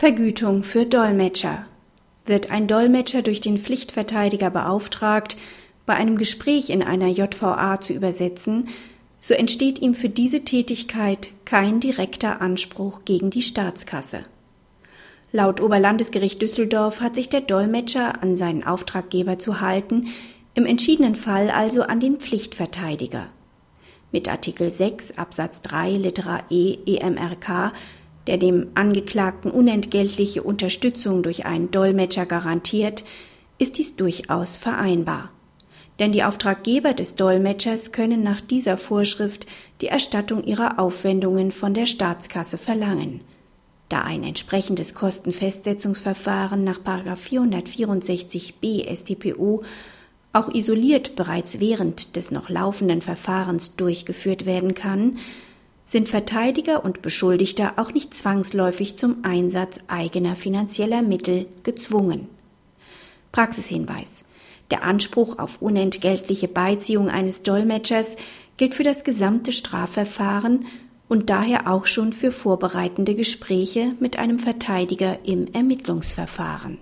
Vergütung für Dolmetscher. Wird ein Dolmetscher durch den Pflichtverteidiger beauftragt, bei einem Gespräch in einer JVA zu übersetzen, so entsteht ihm für diese Tätigkeit kein direkter Anspruch gegen die Staatskasse. Laut Oberlandesgericht Düsseldorf hat sich der Dolmetscher an seinen Auftraggeber zu halten, im entschiedenen Fall also an den Pflichtverteidiger. Mit Artikel 6 Absatz 3 Litera E EMRK, der dem Angeklagten unentgeltliche Unterstützung durch einen Dolmetscher garantiert, ist dies durchaus vereinbar. Denn die Auftraggeber des Dolmetschers können nach dieser Vorschrift die Erstattung ihrer Aufwendungen von der Staatskasse verlangen. Da ein entsprechendes Kostenfestsetzungsverfahren nach 464b StPO auch isoliert bereits während des noch laufenden Verfahrens durchgeführt werden kann, sind Verteidiger und Beschuldigter auch nicht zwangsläufig zum Einsatz eigener finanzieller Mittel gezwungen. Praxishinweis Der Anspruch auf unentgeltliche Beiziehung eines Dolmetschers gilt für das gesamte Strafverfahren und daher auch schon für vorbereitende Gespräche mit einem Verteidiger im Ermittlungsverfahren.